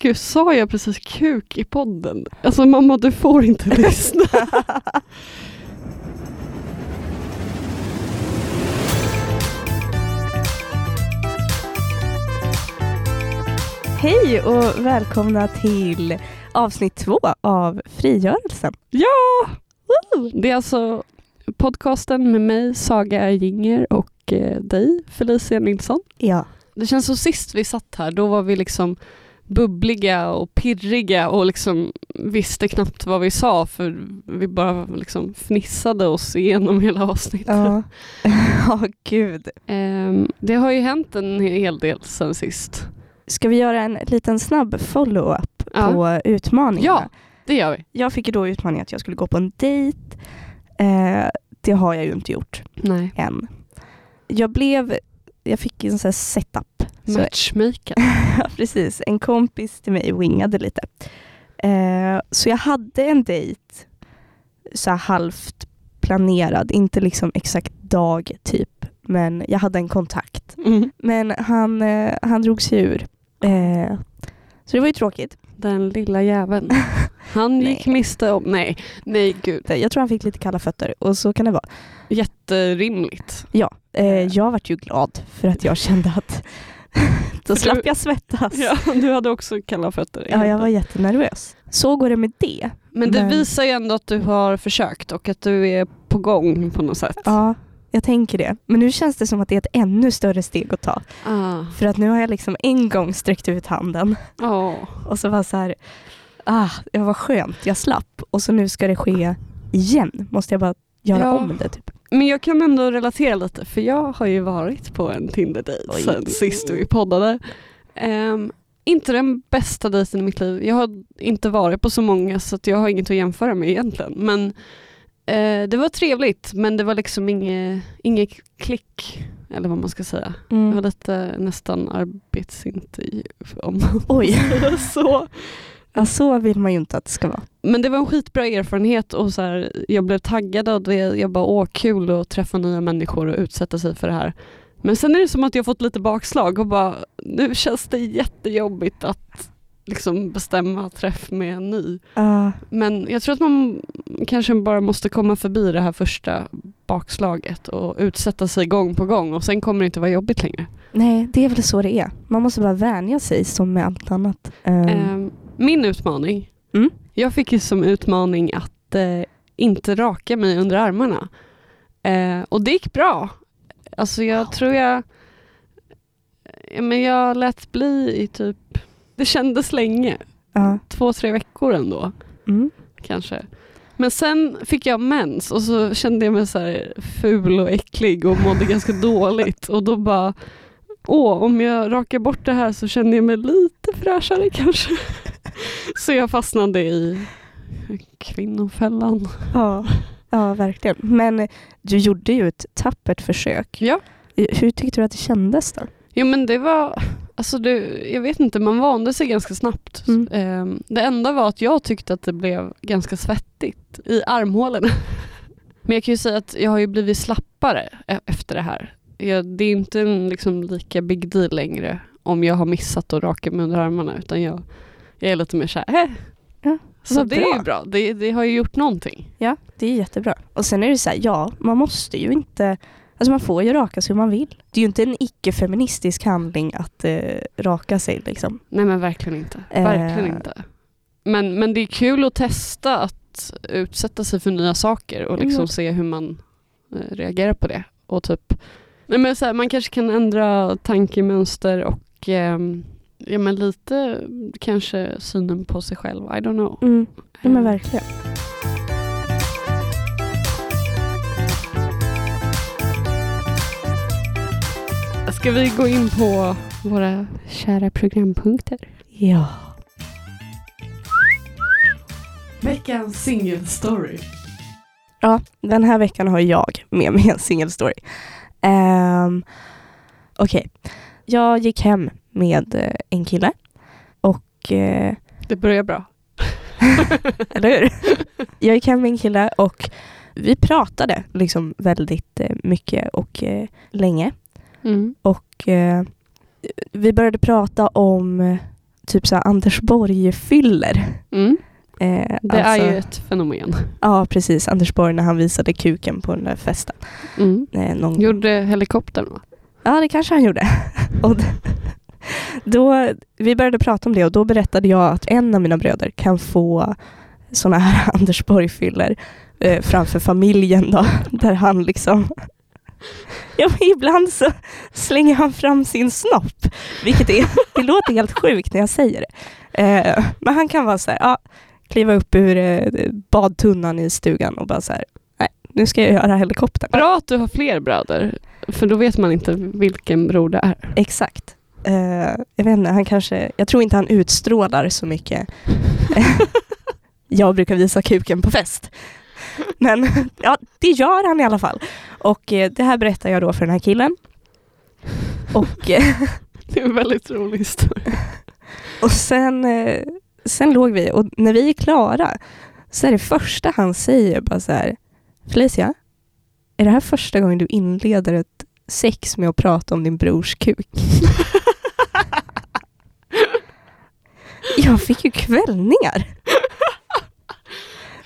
Gud, sa jag precis kuk i podden? Alltså mamma, du får inte lyssna. Hej och välkomna till avsnitt två av Frigörelsen. Ja! Det är alltså podcasten med mig, Saga Ginger och eh, dig, Felicia Nilsson. Ja. Det känns som sist vi satt här, då var vi liksom bubbliga och pirriga och liksom visste knappt vad vi sa för vi bara liksom fnissade oss igenom hela avsnittet. Ja, ja gud. Ehm, det har ju hänt en hel del sen sist. Ska vi göra en liten snabb follow-up Ja. på utmaningarna? Ja. Det gör vi. Jag fick ju då utmaningen att jag skulle gå på en dejt. Eh, det har jag ju inte gjort Nej. än. Jag blev, jag fick en sån här setup. Matchmaker. precis, en kompis till mig wingade lite. Eh, så jag hade en dejt så halvt planerad, inte liksom exakt dag typ, men jag hade en kontakt. Mm. Men han, eh, han drog sig ur. Eh, så det var ju tråkigt. Den lilla jäveln. Han gick miste om... Nej, nej gud. Jag tror han fick lite kalla fötter och så kan det vara. Jätterimligt. Ja, eh, jag vart ju glad för att jag kände att då slapp jag svettas. Ja, du hade också kalla fötter. Ja, jag var jättenervös. Så går det med det. Men det men- visar ju ändå att du har försökt och att du är på gång på något sätt. Ja, jag tänker det. Men nu känns det som att det är ett ännu större steg att ta. Ah. För att nu har jag liksom en gång sträckt ut handen Ja. och så var så här, ah, det var skönt, jag slapp. Och så nu ska det ske igen. Måste jag bara göra Ja. om det typ. Men jag kan ändå relatera lite för jag har ju varit på en Tinder-dejt sen sist vi poddade. Ehm, inte den bästa dejten i mitt liv. Jag har inte varit på så många så att jag har inget att jämföra med egentligen. Men eh, det var trevligt men det var liksom inget, inget klick eller vad man ska säga. Det var Mm. lite nästan arbetsintervju om Oj, så. Ja, så vill man ju inte att det ska vara. Men det var en skitbra erfarenhet och så här, jag blev taggad av det. Jag bara, åh kul att träffa nya människor och utsätta sig för det här. Men sen är det som att jag fått lite bakslag och bara, nu känns det jättejobbigt att liksom bestämma träff med en ny. Ja, Men jag tror att man kanske bara måste komma förbi det här första bakslaget och utsätta sig gång på gång och sen kommer det inte vara jobbigt längre. nej, det är väl så det är. Man måste bara vänja sig som med allt annat. Ehm, Ehm, Min utmaning, Mm. jag fick ju som utmaning att eh, inte raka mig under armarna. Eh, och det gick bra. Alltså jag Wow. tror jag, ja, men jag lät bli i typ, det kändes länge, ja. två, tre veckor ändå Mm. kanske. Men sen fick jag mens och så kände jag mig så här ful och äcklig och mådde ganska dåligt och då bara Åh, om jag rakar bort det här så känner jag mig lite fräschare kanske. Så jag fastnade i kvinnofällan. Ja. ja, verkligen. Men du gjorde ju ett tappert försök. Ja. Hur tyckte du att det kändes då? Jo men det var, alltså det, jag vet inte, man vande sig ganska snabbt. Mm. Ehm, Det enda var att jag tyckte att det blev ganska svettigt i armhålorna. Men jag kan ju säga att jag har ju blivit slappare e- efter det här. Jag, det är inte en liksom lika big deal längre om jag har missat att raka mig under armarna utan jag, jag är lite mer såhär, äh. Ja, Så det är bra. ju bra, det, det har ju gjort någonting. Ja, det är jättebra. Och sen är det så här, ja, man måste ju inte Alltså man får ju raka sig hur man vill. Det är ju inte en icke-feministisk handling att eh, raka sig liksom. Nej men verkligen inte. Eh. Verkligen inte. Men, men det är kul att testa att utsätta sig för nya saker och liksom Mm. se hur man eh, reagerar på det. Och typ, nej men så här, man kanske kan ändra tankemönster och ehm, ja, men lite kanske synen på sig själv. I don't know. Mm. Ja men Eh, verkligen. Ska vi gå in på våra kära programpunkter? Ja. Veckans singelstory. Ja, den här veckan har jag med mig en single story. Um, Okej, jag gick hem med eh, en kille och eh, Det börjar bra. Eller hur? Jag gick hem med en kille och vi pratade liksom väldigt eh, mycket och eh, länge. Mm. Och eh, vi började prata om typ så Anders Borg-fyller. Mm. Eh, Det alltså- är ju ett fenomen. Ja precis, Anders Borg när han visade kuken på den där festen. Mm. Eh, någon Gjorde helikoptern va? Ja, det kanske han gjorde. Och då, vi började prata om det och då berättade jag att en av mina bröder kan få såna här Anders Borg-fyller eh, framför familjen då, där han liksom Ja, ibland så slänger han fram sin snopp, vilket är, det låter helt sjukt när jag säger det. Eh, men han kan vara så här, ja, kliva upp ur eh, badtunnan i stugan och bara så här, nej, nu ska jag göra helikoptern. Bra att du har fler bröder. För då vet man inte vilken bror det är. Exakt. Eh, jag vet inte, han kanske, jag tror inte han utstrålar så mycket. jag brukar visa kuken på fest. Men ja, det gör han i alla fall. Och eh, det här berättar jag då för den här killen. Och, eh, Det är en väldigt rolig historia. och sen, eh, sen låg vi och när vi är klara så är det första han säger bara så här Felicia, är det här första gången du inleder ett sex med att prata om din brors kuk? Jag fick ju kvällningar.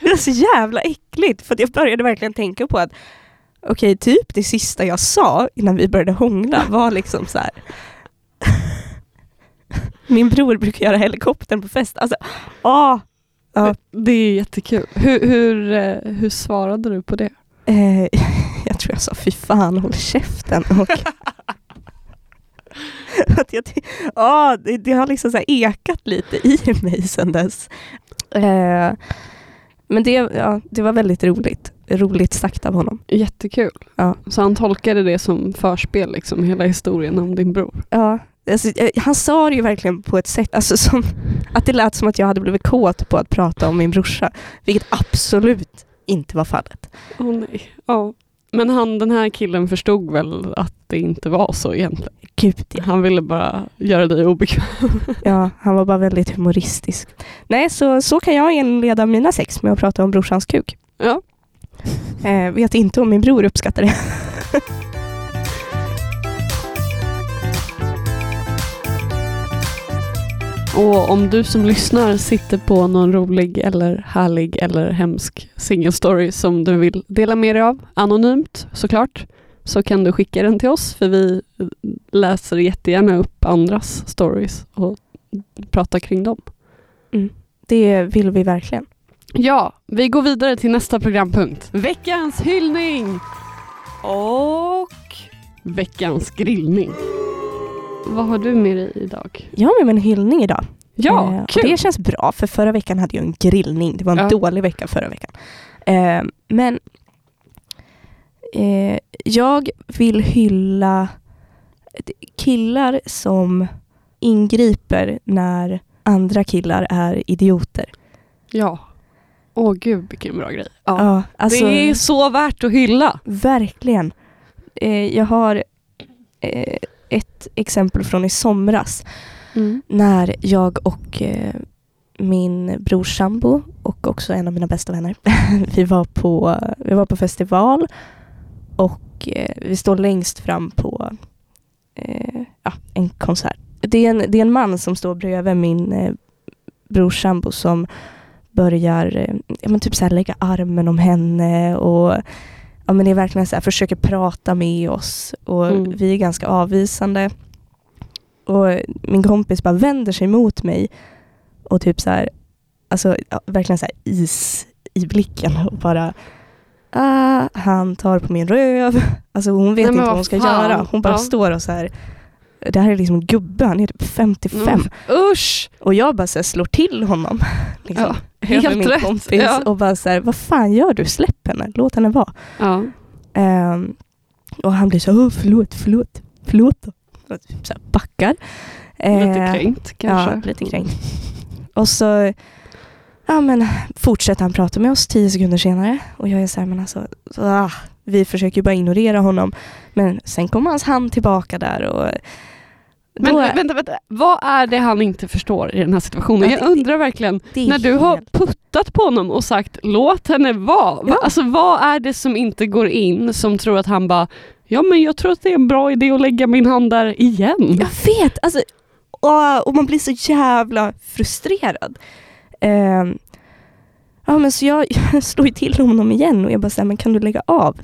Det var så jävla äckligt för jag började verkligen tänka på att okej, typ det sista jag sa innan vi började hångla var liksom så här. Min bror brukar göra helikoptern på fest. Alltså, åh! Ja. Det är jättekul. Hur, hur, eh, hur svarade du på det? Jag tror jag sa fy fan håll käften. Och att jag, ja, det, det har liksom så ekat lite i mig sedan dess. Eh, men det, ja, det var väldigt roligt. Roligt sagt av honom. Jättekul. Ja. Så han tolkade det som förspel, liksom, hela historien om din bror. Ja, alltså, eh, han sa det ju verkligen på ett sätt alltså, som att det lät som att jag hade blivit kåt på att prata om min brorsa. Vilket absolut inte var fallet. Åh nej. Ja. Men han, den här killen förstod väl att det inte var så egentligen. Gud, ja. Han ville bara göra dig obekväm. Ja, han var bara väldigt humoristisk. Nej, så, så kan jag inleda mina sex med att prata om brorsans kuk. Ja. Eh, vet inte om min bror uppskattar det. Och om du som lyssnar sitter på någon rolig eller härlig eller hemsk singelstory som du vill dela med dig av, anonymt såklart, så kan du skicka den till oss för vi läser jättegärna upp andras stories och pratar kring dem. Det vill vi verkligen. Ja, vi går vidare till nästa programpunkt. Veckans hyllning! Och veckans grillning. Vad har du med dig idag? Jag har med mig en hyllning idag. Ja, Eh, kul! Det känns bra, för förra veckan hade jag en grillning. Det var en Ja. dålig vecka förra veckan. Eh, men eh, jag vill hylla killar som ingriper när andra killar är idioter. Ja. Åh gud vilken bra grej. Ja. Ja, alltså, det är så värt att hylla. Verkligen. Eh, jag har eh, ett exempel från i somras när jag och eh, min brors sambo och också en av mina bästa vänner, vi var på, vi var på festival och eh, vi står längst fram på eh, ja, en konsert. Det är, en, det är en man som står bredvid min eh, brors sambo som börjar eh, ja, men typ så här lägga armen om henne och ja, men det är verkligen så här, försöker prata med oss och Mm. vi är ganska avvisande. Och min kompis bara vänder sig mot mig och typ så här, alltså ja, verkligen så is i blicken och bara ah, han tar på min röv. Alltså hon vet Nej, inte vad vad hon ska fan. göra. Hon bara Ja. står och så här det här är liksom en gubbe, han är typ 55. Mm. Usch! Och jag bara så här, slår till honom. Liksom, Ja, helt min rätt. kompis Ja. och bara så här, vad fan gör du? Släpp henne, låt henne vara. Ja. Ehm, och han blir så Åh, förlåt, förlåt, förlåt. då." Och typ så här backar. Lite Eh, kränkt kanske. Ja, lite kränkt. Och så ja, men, fortsätter han prata med oss tio sekunder senare. Och jag är så här, men alltså, så, ah, vi försöker bara ignorera honom. Men sen kommer hans hand tillbaka där och Men då, vänta, vänta. Vad är det han inte förstår i den här situationen? Ja, Jag undrar verkligen, är när du har puttat på honom och sagt låt henne vara. Va? Ja. Alltså vad är det som inte går in som tror att han bara, ja men jag tror att det är en bra idé att lägga min hand där igen. Jag vet! Alltså, åh, och man blir så jävla frustrerad. Eh, ja, men så jag, jag slår ju till honom igen och jag bara säger men kan du lägga av?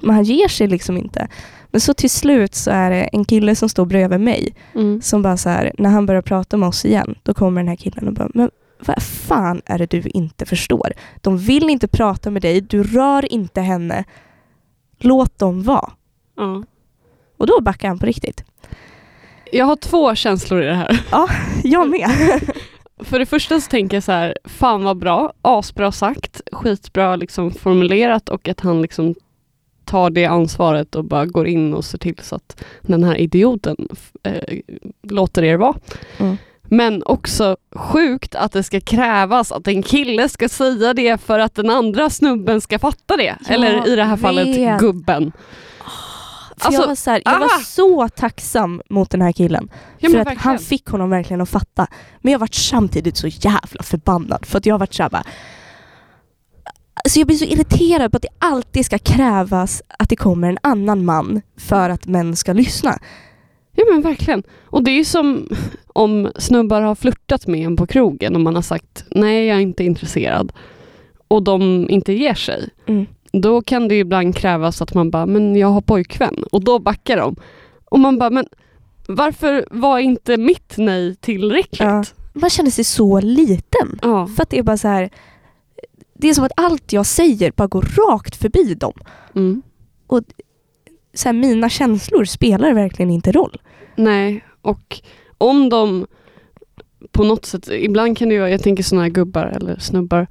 Men han ger sig liksom inte. Men så till slut så är det en kille som står bredvid mig Mm. som bara så här, när han börjar prata med oss igen, då kommer den här killen och bara, men vad fan är det du inte förstår? De vill inte prata med dig, du rör inte henne. Låt dem vara. Ja. Och då backar han på riktigt. Jag har två känslor i det här. Jag med. För det första så tänker jag så här, fan vad bra, asbra sagt, skitbra liksom formulerat och att han liksom tar det ansvaret och bara går in och ser till så att den här idioten eh, låter er vara. Mm. Men också sjukt att det ska krävas att en kille ska säga det för att den andra snubben ska fatta det. Jag Eller i det här fallet vet. gubben. För Alltså, jag var, så här, jag ah! var så tacksam mot den här killen. Ja, för att verkligen. han fick honom verkligen att fatta. Men jag varit samtidigt så jävla förbannad. För att jag varit såhär bara... Alltså jag blir så irriterad på att det alltid ska krävas att det kommer en annan man för att män ska lyssna. Ja men verkligen. Och det är ju som om snubbar har flörtat med en på krogen och man har sagt nej jag är inte intresserad och de inte ger sig. Mm. Då kan det ibland krävas att man bara, men jag har pojkvän och då backar de. Och man bara, men varför var inte mitt nej tillräckligt? Ja. Man känner sig så liten. Ja. För att det är bara så här... Det är som att allt jag säger bara går rakt förbi dem. Mm. Så här, mina känslor spelar verkligen inte roll. Nej, och om de på något sätt, ibland kan det ju vara, jag tänker sådana här gubbar eller snubbar,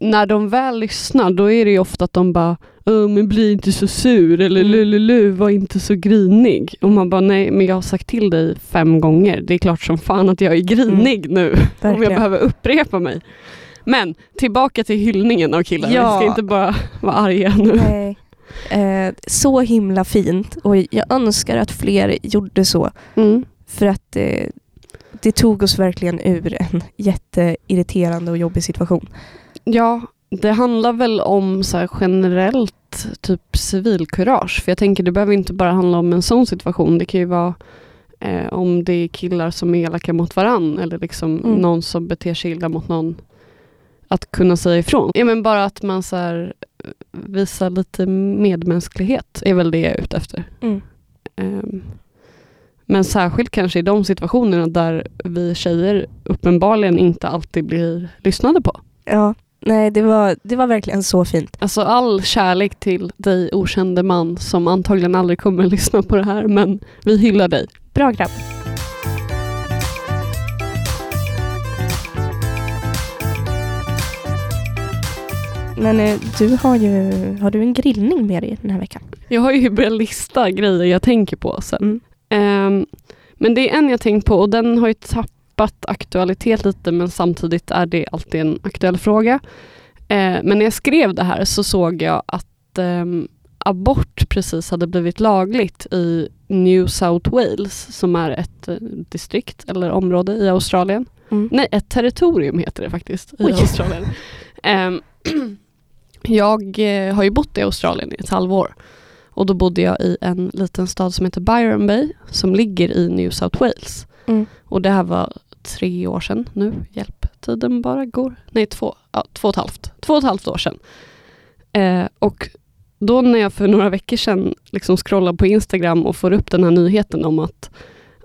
när de väl lyssnar då är det ju ofta att de bara "Åh, men bli inte så sur eller Mm. lululu, var inte så grinig. Och man bara nej men jag har sagt till dig fem gånger, det är klart som fan att jag är grinig nu om jag Mm. Verkligen. behöver upprepa mig. Men tillbaka till hyllningen av killar, Ja. vi ska inte bara vara arga nu. Nej. Eh, så himla fint och jag önskar att fler gjorde så. Mm. För att eh, det tog oss verkligen ur en jätteirriterande och jobbig situation. Ja, det handlar väl om så generellt typ civilkurage. För jag tänker det behöver inte bara handla om en sån situation. Det kan ju vara eh, om det är killar som är elaka mot varann eller liksom Mm. någon som beter sig illa mot någon. Att kunna säga ifrån. Ja, men bara att man så här, visar lite medmänsklighet är väl det jag är ute efter. Ehm, Men särskilt kanske i de situationerna där vi tjejer uppenbarligen inte alltid blir lyssnade på. Ja, nej det var, det var verkligen så fint. Alltså all kärlek till dig okände man som antagligen aldrig kommer att lyssna på det här men vi hyllar dig. Bra grabb. Men eh, du har ju har du en grillning med dig den här veckan? Jag har ju börjat lista grejer jag tänker på sen. Mm. Ehm, men det är en jag tänkt på och den har ju tappat aktualitet lite men samtidigt är det alltid en aktuell fråga. Eh, men när jag skrev det här så såg jag att ehm, abort precis hade blivit lagligt i New South Wales som är ett eh, distrikt eller område i Australien. Mm. Nej, ett territorium heter det faktiskt i Oj. Australien. Ehm, jag eh, har ju bott i Australien i ett halvår. Och då bodde jag i en liten stad som heter Byron Bay som ligger i New South Wales. Mm. Och det här var tre år sedan nu. Hjälp, tiden bara går. Nej, två, ja, två och ett halvt. Två och ett halvt år sedan. Eh, och då när jag för några veckor sedan liksom scrollar på Instagram och får upp den här nyheten om att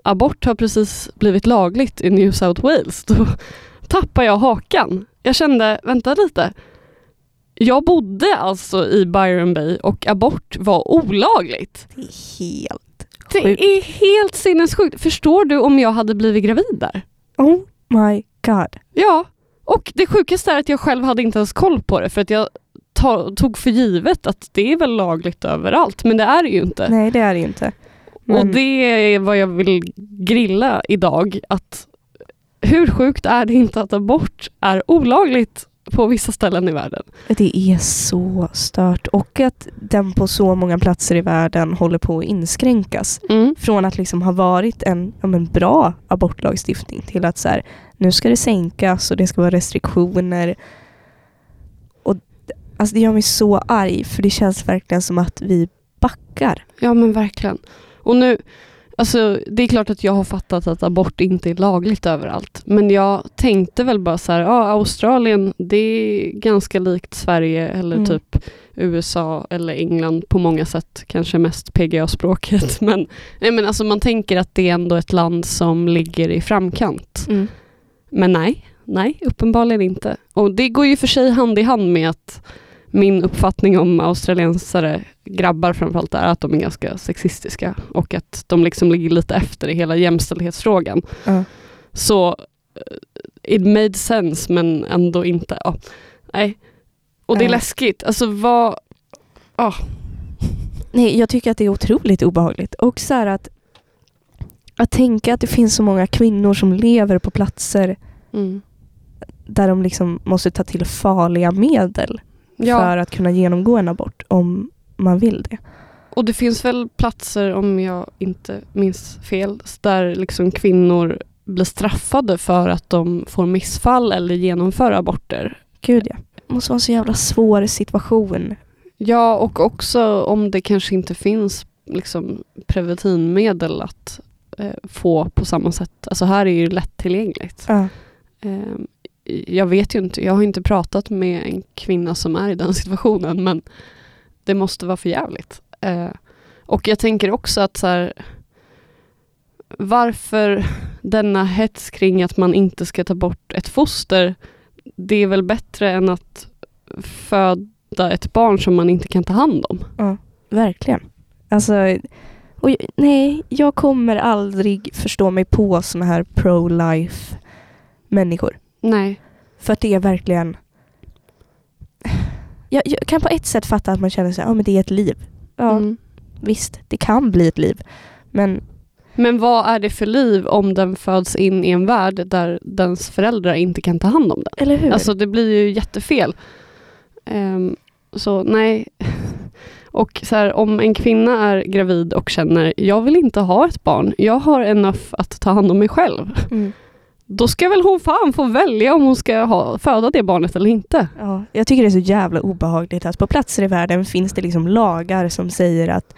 abort har precis blivit lagligt i New South Wales, då tappar jag hakan. Jag kände, vänta lite. Jag bodde alltså i Byron Bay och abort var olagligt. Det är helt Det sjukt. är helt sinnessjukt. Förstår du om jag hade blivit gravid där? Oh my god. Ja, och det sjukaste är att jag själv hade inte ens koll på det för att jag ta, tog för givet att det är väl lagligt överallt, men det är det ju inte. Nej det är det ju inte. Och Men- det är vad jag vill grilla idag, att hur sjukt är det inte att abort är olagligt på vissa ställen i världen? Det är så stört och att den på så många platser i världen håller på att inskränkas. Mm. Från att liksom ha varit en, ja, men bra abortlagstiftning till att så här, nu ska det sänkas och det ska vara restriktioner. Och, alltså det gör mig så arg för det känns verkligen som att vi backar. Ja men verkligen. Och nu, alltså, det är klart att jag har fattat att abort inte är lagligt överallt. Men jag tänkte väl bara så här, ja Australien det är ganska likt Sverige eller Mm. typ USA eller England på många sätt. Kanske mest PGA-språket. Men, nej, men alltså, man tänker att det är ändå ett land som ligger i framkant. Mm. Men nej, nej, uppenbarligen inte. Och det går ju för sig hand i hand med att min uppfattning om australiensare, grabbar framförallt, är att de är ganska sexistiska och att de liksom ligger lite efter i hela jämställdhetsfrågan. Ja. Så eh, it made sense men ändå inte. Ja. Nej. Och det är Ja. läskigt. Alltså vad... ah, Nej, jag tycker att det är otroligt obehagligt. Och så att, att tänka att det finns så många kvinnor som lever på platser Mm. där de liksom måste ta till farliga medel Ja, för att kunna genomgå en abort om man vill det. och det finns väl platser, om jag inte minns fel, där liksom kvinnor blir straffade för att de får missfall eller genomför aborter. Gud ja. Det måste vara en så jävla svår situation. Ja, och också om det kanske inte finns liksom, preventivmedel att eh, få på samma sätt. Alltså här är ju lättillgängligt. Ja. Eh, jag vet ju inte, jag har inte pratat med en kvinna som är i den situationen men det måste vara för jävligt. Eh, och jag tänker också att så här, varför denna hets kring att man inte ska ta bort ett foster, det är väl bättre än att föda ett barn som man inte kan ta hand om. Ja, Verkligen. Alltså, och, jag- nej, jag kommer aldrig förstå mig på såna här pro-life människor. Nej. För att det är verkligen... Jag, jag kan på ett sätt fatta att man känner sig, ja men det är ett liv. Ja, Mm. visst, det kan bli ett liv. Men Men vad är det för liv om den föds in i en värld där dens föräldrar inte kan ta hand om den? eller hur? Alltså det blir ju jättefel. Ehm, så nej. Och så här, om en kvinna är gravid och känner jag vill inte ha ett barn, jag har enough att ta hand om mig själv. mm. Då ska väl hon fan få välja om hon ska ha, föda det barnet eller inte. ja, jag tycker det är så jävla obehagligt att på platser i världen finns det liksom lagar som säger att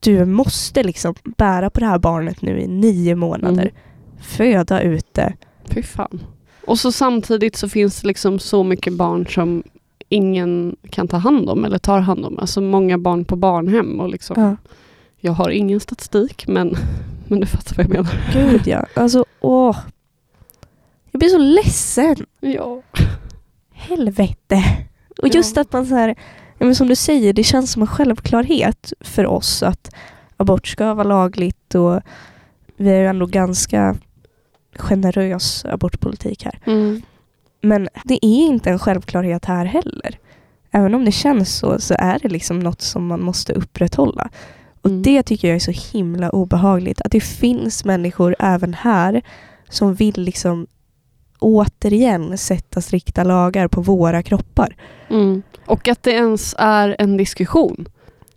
du måste liksom bära på det här barnet nu i nio månader. Mm. Föda ut det. Fy fan. Och så samtidigt så finns det liksom så mycket barn som ingen kan ta hand om eller tar hand om. Alltså många barn på barnhem och liksom, Ja. jag har ingen statistik men, men du fattar vad jag menar. Gud ja. Alltså åh. Jag blir så ledsen. Ja. Helvete. Och Ja. just att man så här, ja, men som du säger, det känns som en självklarhet för oss att abort ska vara lagligt och vi har ju ändå ganska generös abortpolitik här. Mm. Men det är inte en självklarhet här heller. Även om det känns så, så är det liksom något som man måste upprätthålla. Och Mm. det tycker jag är så himla obehagligt. Att det finns människor även här som vill liksom återigen sätta strikta lagar på våra kroppar. Mm. Och att det ens är en diskussion.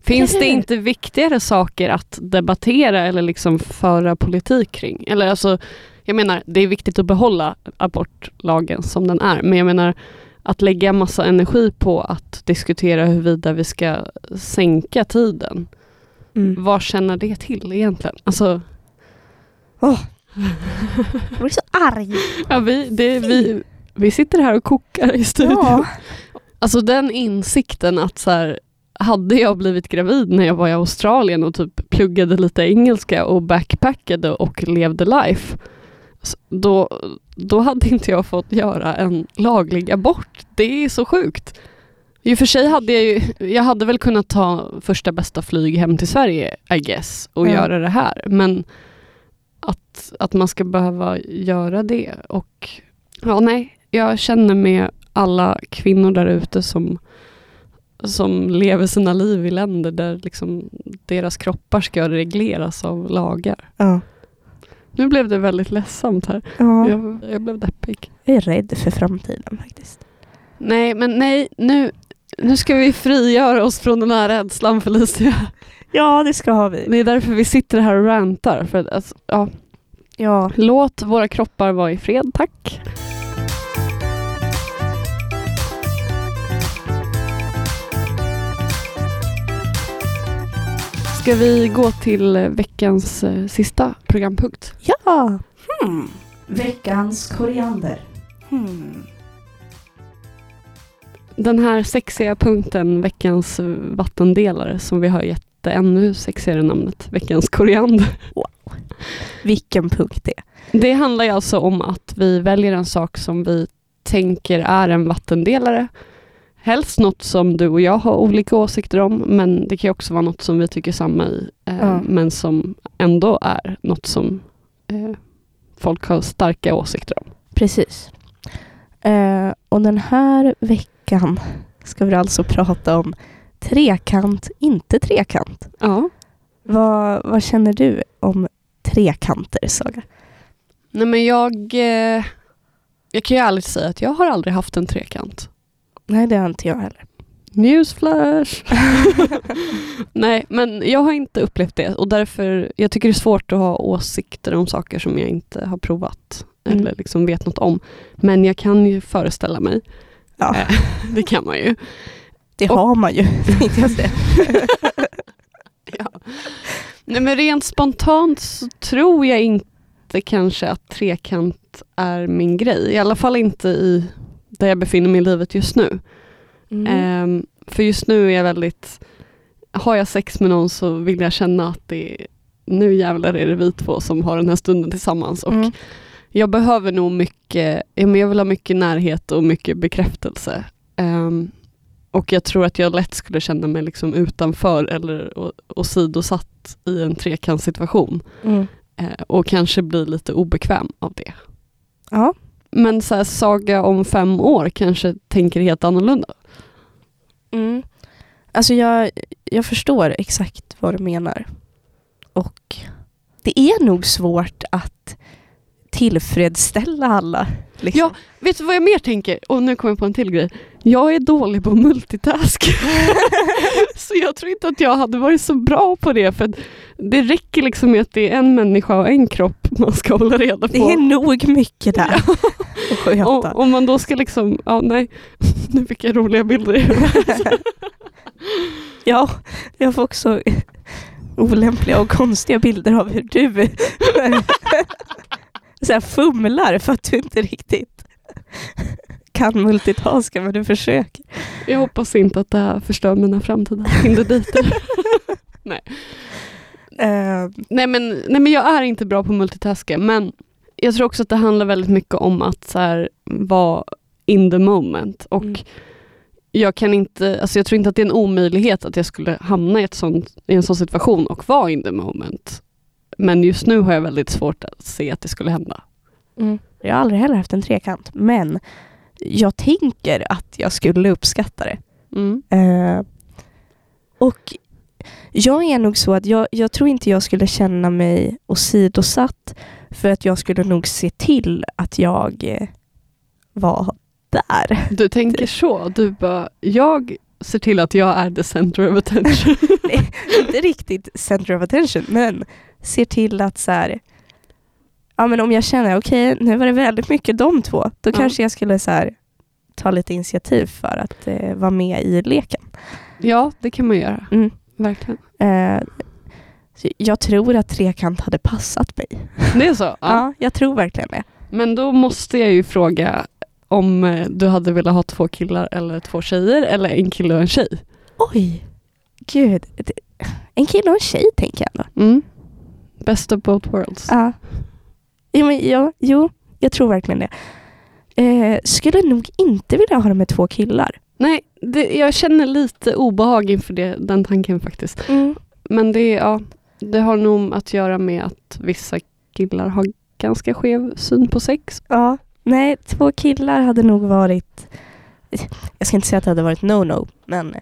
Finns det inte viktigare saker att debattera eller liksom föra politik kring? Eller alltså, jag menar, det är viktigt att behålla abortlagen som den är, men jag menar att lägga massa energi på att diskutera huruvida vi ska sänka tiden. Mm. Vad känner det till egentligen? Alltså, Jag blir så arg. ja, vi, det, vi, vi sitter här och kokar i studion. Ja. Alltså den insikten att så här, hade jag blivit gravid när jag var i Australien och typ pluggade lite engelska och backpackade och levde life, s- då, då hade inte jag fått göra en laglig abort. Det är så sjukt. I och för sig hade jag ju, jag hade väl kunnat ta första bästa flyg hem till Sverige, I guess, och Ja. göra det här. Men att, att man ska behöva göra det och ja, nej, jag känner med alla kvinnor där ute som, som lever sina liv i länder där liksom deras kroppar ska regleras av lagar. Ja. Nu blev det väldigt ledsamt här. Ja. Jag, jag blev deppig. Jag är rädd för framtiden faktiskt. Nej, men nej, nu, nu ska vi frigöra oss från den här rädslan Felicia. Ja, det ska vi. Det är därför vi sitter här och rantar. För att, alltså, ja, Ja. låt våra kroppar vara i fred, tack. Ska vi gå till veckans eh, sista programpunkt? Ja! Hmm. Veckans koriander. Hmm. Den här sexiga punkten, veckans vattendelare, som vi har gett det ännu sexigare namnet, veckans koriander. Vilken punkt det är. Det handlar ju alltså om att vi väljer en sak som vi tänker är en vattendelare. Helst något som du och jag har olika åsikter om, men det kan också vara något som vi tycker samma i, eh, Ja. men som ändå är något som eh, folk har starka åsikter om. Precis. Eh, och den här veckan ska vi alltså prata om trekant, inte trekant. Ja. Vad, vad känner du om trekanter, Saga? Nej men jag, eh, jag kan ju ärligt säga att jag har aldrig haft en trekant. Nej, det har inte jag heller. Newsflash! Nej, men jag har inte upplevt det och därför, jag tycker det är svårt att ha åsikter om saker som jag inte har provat Mm. eller liksom vet något om. Men jag kan ju föreställa mig. Ja. Eh, det kan man ju. Det Och- har man ju, tänkte jag säga. Ja. Nej, men rent spontant så tror jag inte kanske att trekant är min grej. I alla fall inte i där jag befinner mig i livet just nu. Mm. Ehm, för just nu är jag väldigt, har jag sex med någon så vill jag känna att det är, nu jävlar är det vi två som har den här stunden tillsammans. Och Mm. Jag behöver nog mycket, ja, men jag vill ha mycket närhet och mycket bekräftelse. Ehm, och jag tror att jag lätt skulle känna mig liksom utanför eller åsidosatt i en trekantssituation. Mm. Eh, och kanske bli lite obekväm av det. Ja. Men så här, Saga om fem år kanske tänker helt annorlunda. Mm. Alltså jag, jag förstår exakt vad du menar. Och det är nog svårt att tillfredsställa alla. Liksom. Ja, vet du vad jag mer tänker? Och nu kommer jag på en till grej. Jag är dålig på multitask. så jag tror inte att jag hade varit så bra på det. För det räcker liksom med att det är en människa och en kropp man ska hålla reda på. Det är nog mycket där sköta. och, om man då ska liksom, ja nej, nu fick jag roliga bilder. Ja, jag får också olämpliga och konstiga bilder av hur du så här fumlar för att du inte riktigt kan multitaska men du försöker. Jag hoppas inte att det här förstör mina framtida Tinder-dejter. Eh, Nej men, nej men jag är inte bra på multitaska men jag tror också att det handlar väldigt mycket om att så här, vara in the moment. Och Mm. jag kan inte, alltså jag tror inte att det är en omöjlighet att jag skulle hamna i, ett sånt, i en sån situation och vara in the moment. Men just nu har jag väldigt svårt att se att det skulle hända. mm. Jag har aldrig heller haft en trekant men jag tänker att jag skulle uppskatta det. Mm. Eh, och jag är nog så att jag, jag tror inte jag skulle känna mig åsidosatt för att jag skulle nog se till att jag eh, var där. Du tänker så, du bara, jag ser till att jag är the center of attention. inte riktigt center of attention men ser till att så här, ja men om jag känner okej nu var det väldigt mycket de två då Ja. kanske jag skulle så här, ta lite initiativ för att eh, vara med i leken. ja, det kan man göra. Mm. Verkligen. Eh, jag tror att trekant hade passat mig. Det är så? Ja. Ja, jag tror verkligen det. Men då måste jag ju fråga om eh, du hade velat ha två killar eller två tjejer eller en kille och en tjej. Oj, gud. En kille och en tjej tänker jag ändå. Mm. Best of both worlds. Ja. Jo, men, ja, jo jag tror verkligen det. Eh, skulle nog inte vilja ha det med två killar. Nej, det, jag känner lite obehag inför det, den tanken faktiskt. Men det, ja, det har nog att göra med att vissa killar har ganska skev syn på sex. Ja, nej, två killar hade nog varit... Jag ska inte säga att det hade varit no-no, men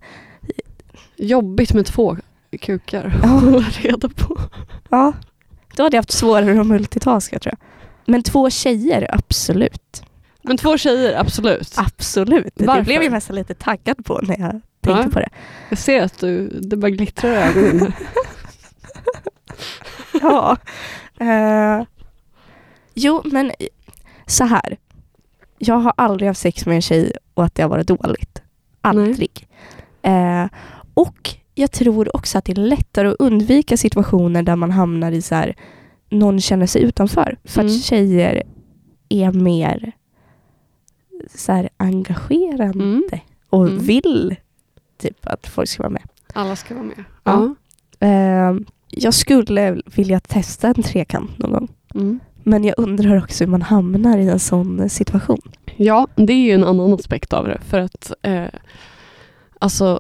Jobbigt med två kukar att hålla reda på. ja, då hade jag haft svårare att multitaska tror jag. Men två tjejer, absolut. Men två tjejer, absolut. Absolut. Det Varför? blev jag nästan lite taggad på när jag tänkte Ja. på det. Jag ser att du, det bara glittrar i ögonen. Ja. Eh, jo, men så här. Jag har aldrig haft sex med en tjej och att det har varit dåligt. Aldrig. Eh, och jag tror också att det är lättare att undvika situationer där man hamnar i så här, någon känner sig utanför. För Mm. att tjejer är mer så här, engagerande Mm. och Mm. vill typ att folk ska vara med. Alla ska vara med. Ja. Eh, jag skulle vilja testa en trekant någon gång. Mm. Men jag undrar också hur man hamnar i en sån situation. Ja, det är ju en annan aspekt av det. För att eh, alltså,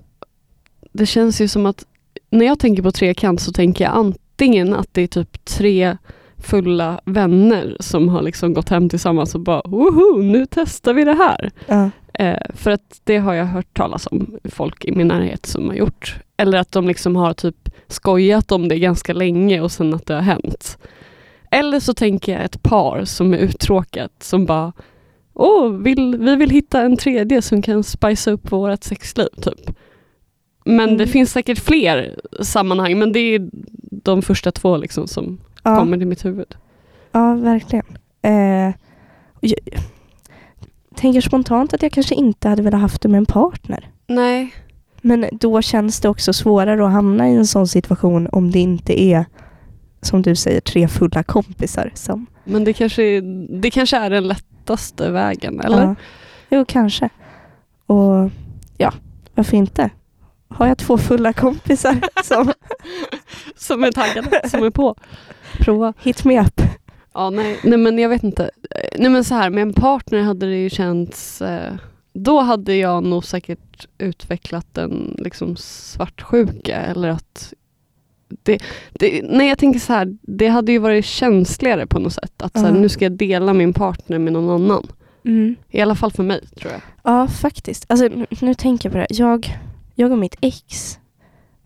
det känns ju som att när jag tänker på trekant så tänker jag antingen att det är typ tre fulla vänner som har liksom gått hem tillsammans och bara woho, nu testar vi det här. Ja. Eh, för att det har jag hört talas om folk i min närhet som har gjort. Eller att de liksom har typ skojat om det ganska länge och sen att det har hänt. Eller så tänker jag ett par som är uttråkat som bara Åh, vill, vi vill hitta en tredje som kan spicea upp vårt sexliv. Typ. Men det Mm. finns säkert fler sammanhang men det är de första två liksom som Ja. kommer till mitt huvud. Ja, verkligen. Eh, jag tänker spontant att jag kanske inte hade velat haft det med en partner. Nej. Men då känns det också svårare att hamna i en sån situation om det inte är, som du säger, tre fulla kompisar. Som, Men det kanske, är- det kanske är den lättaste vägen, eller? Ja. Jo, kanske. Och ja, varför inte? Har jag två fulla kompisar som Som är taggade, som är på. Prova. hit me up. Ja, nej, nej men jag vet inte. Nej men så här, med en partner hade det ju känts... Eh, då hade jag nog säkert utvecklat en liksom svartsjuka eller att... Det, det, nej jag tänker så här, det hade ju varit känsligare på något sätt. Att så här, nu ska jag dela min partner med någon annan. I alla fall för mig tror jag. Ja, faktiskt. Alltså, nu, tänker jag på det. Jag, jag och mitt ex,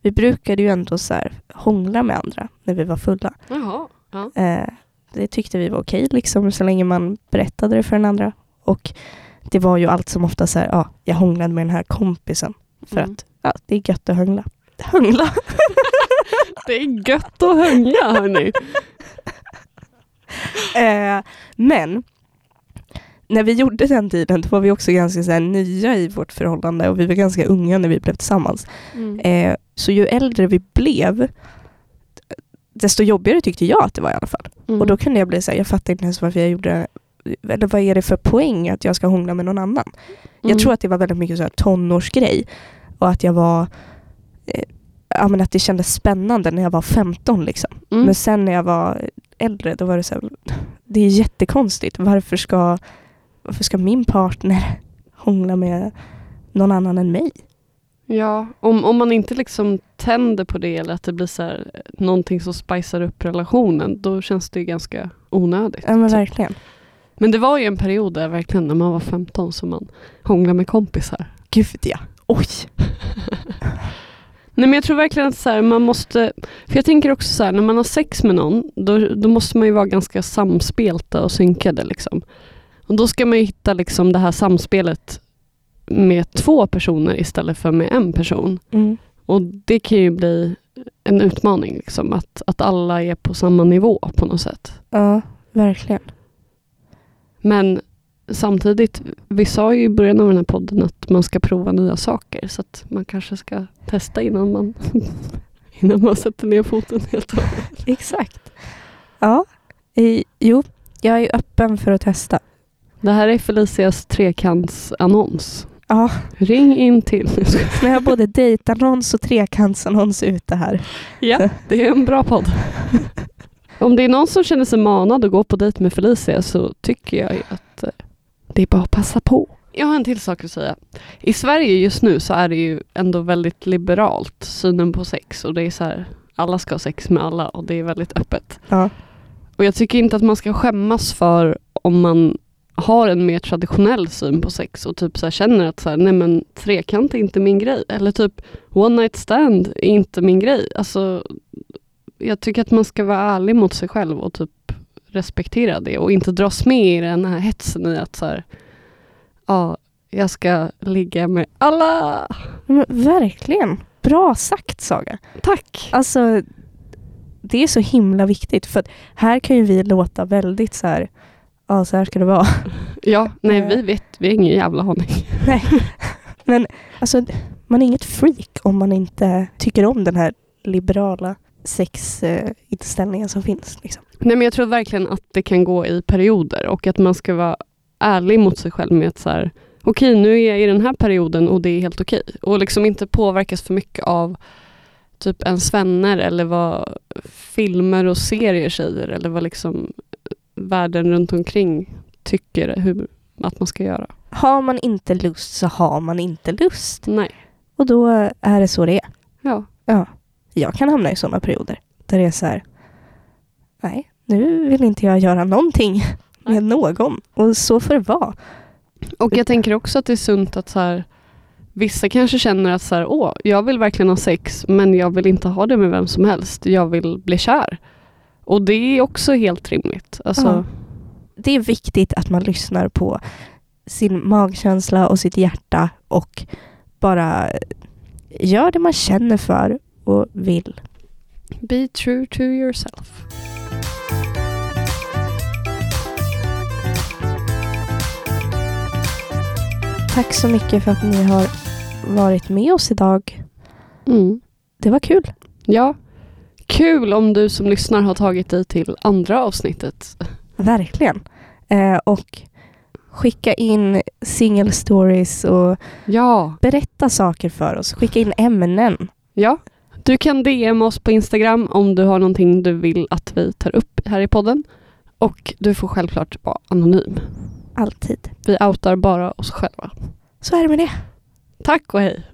vi brukade ju ändå så här, hångla med andra när vi var fulla. Jaha. Ja. Eh, det tyckte vi var okej, liksom, så länge man berättade det för den andra. Och det var ju allt som ofta så här, ja, jag hånglade med den här kompisen. För Mm. att ja, det är gött att hångla. Hångla? Det är gött att hänga hörni. Eh, men när vi gjorde den tiden då var vi också ganska så här, nya i vårt förhållande och vi var ganska unga när vi blev tillsammans. Mm. Eh, så ju äldre vi blev desto jobbigare tyckte jag att det var i alla fall. Mm. Och då kunde jag bli så här, jag fattar inte ens varför jag gjorde eller vad är det för poäng att jag ska hångla med någon annan? Jag Mm. tror att det var väldigt mycket så här tonårsgrej och att jag var eh, ja, men att det kändes spännande när jag var 15 liksom. Mm. Men sen när jag var äldre då var det så här, det är jättekonstigt. Varför ska, varför ska min partner hångla med någon annan än mig? Ja, om, om man inte liksom tänder på det eller att det blir så här, någonting som spicar upp relationen, då känns det ju ganska onödigt. Ja men typ. verkligen. Men det var ju en period där verkligen när man var 15 som man hånglade med kompisar. Gud ja. Oj. Nej men jag tror verkligen att så här, man måste, för jag tänker också så här, när man har sex med någon, då, då måste man ju vara ganska samspelta och synkade liksom. Och då ska man hitta liksom det här samspelet med två personer istället för med en person. Mm. Och det kan ju bli en utmaning, liksom, att, att alla är på samma nivå på något sätt. Ja, verkligen. Men samtidigt, vi sa ju i början av den här podden att man ska prova nya saker, så att man kanske ska testa innan man, innan man sätter ner foten helt och hållet. Exakt. Ja. I, jo, jag är öppen för att testa. Det här är Felicias trekantsannons. Ja, Ring in till. nu har både dejtannons och trekantsannons ute här. ja, det är en bra podd. Om det är någon som känner sig manad att gå på dejt med Felicia så tycker jag att eh, det är bara att passa på. Jag har en till sak att säga. I Sverige just nu så är det ju ändå väldigt liberalt, synen på sex. Och det är så här, alla ska ha sex med alla och det är väldigt öppet. Ja. Och jag tycker inte att man ska skämmas för om man har en mer traditionell syn på sex och typ så känner att så här, nej men trekant är inte min grej. Eller typ one night stand är inte min grej. Alltså, jag tycker att man ska vara ärlig mot sig själv och typ respektera det och inte dras med i den här hetsen i att så här, ja, jag ska ligga med alla. Men verkligen. Bra sagt Saga. Tack! Alltså, det är så himla viktigt för att här kan ju vi låta väldigt så här, ja så här ska det vara. Ja, nej Eh. vi vet, vi har ingen jävla aning. Men alltså, man man är inget freak om man inte tycker om den här liberala sexinställningen som finns. Liksom. Nej, men jag tror verkligen att det kan gå i perioder och att man ska vara ärlig mot sig själv med att så här, okej, okay, nu är jag i den här perioden och det är helt okej. Okay. Och liksom inte påverkas för mycket av typ ens vänner eller vad filmer och serier säger eller vad liksom världen runt omkring tycker hur, att man ska göra. Har man inte lust så har man inte lust. Nej. Och då är det så det är. Ja. ja. Jag kan hamna i sådana perioder där det är så här, nej, nu vill inte jag göra någonting med någon. Och så får det vara. Och jag tänker också att det är sunt att så här, vissa kanske känner att så här, åh, jag vill verkligen ha sex men jag vill inte ha det med vem som helst. Jag vill bli kär. Och det är också helt rimligt. Alltså... Ja. Det är viktigt att man lyssnar på sin magkänsla och sitt hjärta och bara gör det man känner för och vill. Be true to yourself. Tack så mycket för att ni har varit med oss idag. Mm. Det var kul. Ja. Kul om du som lyssnar har tagit dig till andra avsnittet. Verkligen. Eh, och skicka in single stories och ja. berätta saker för oss. Skicka in ämnen. Ja. Du kan DM oss på Instagram om du har någonting du vill att vi tar upp här i podden. Och du får självklart vara anonym. Alltid. Vi outar bara oss själva. Så är det med det. Tack och hej.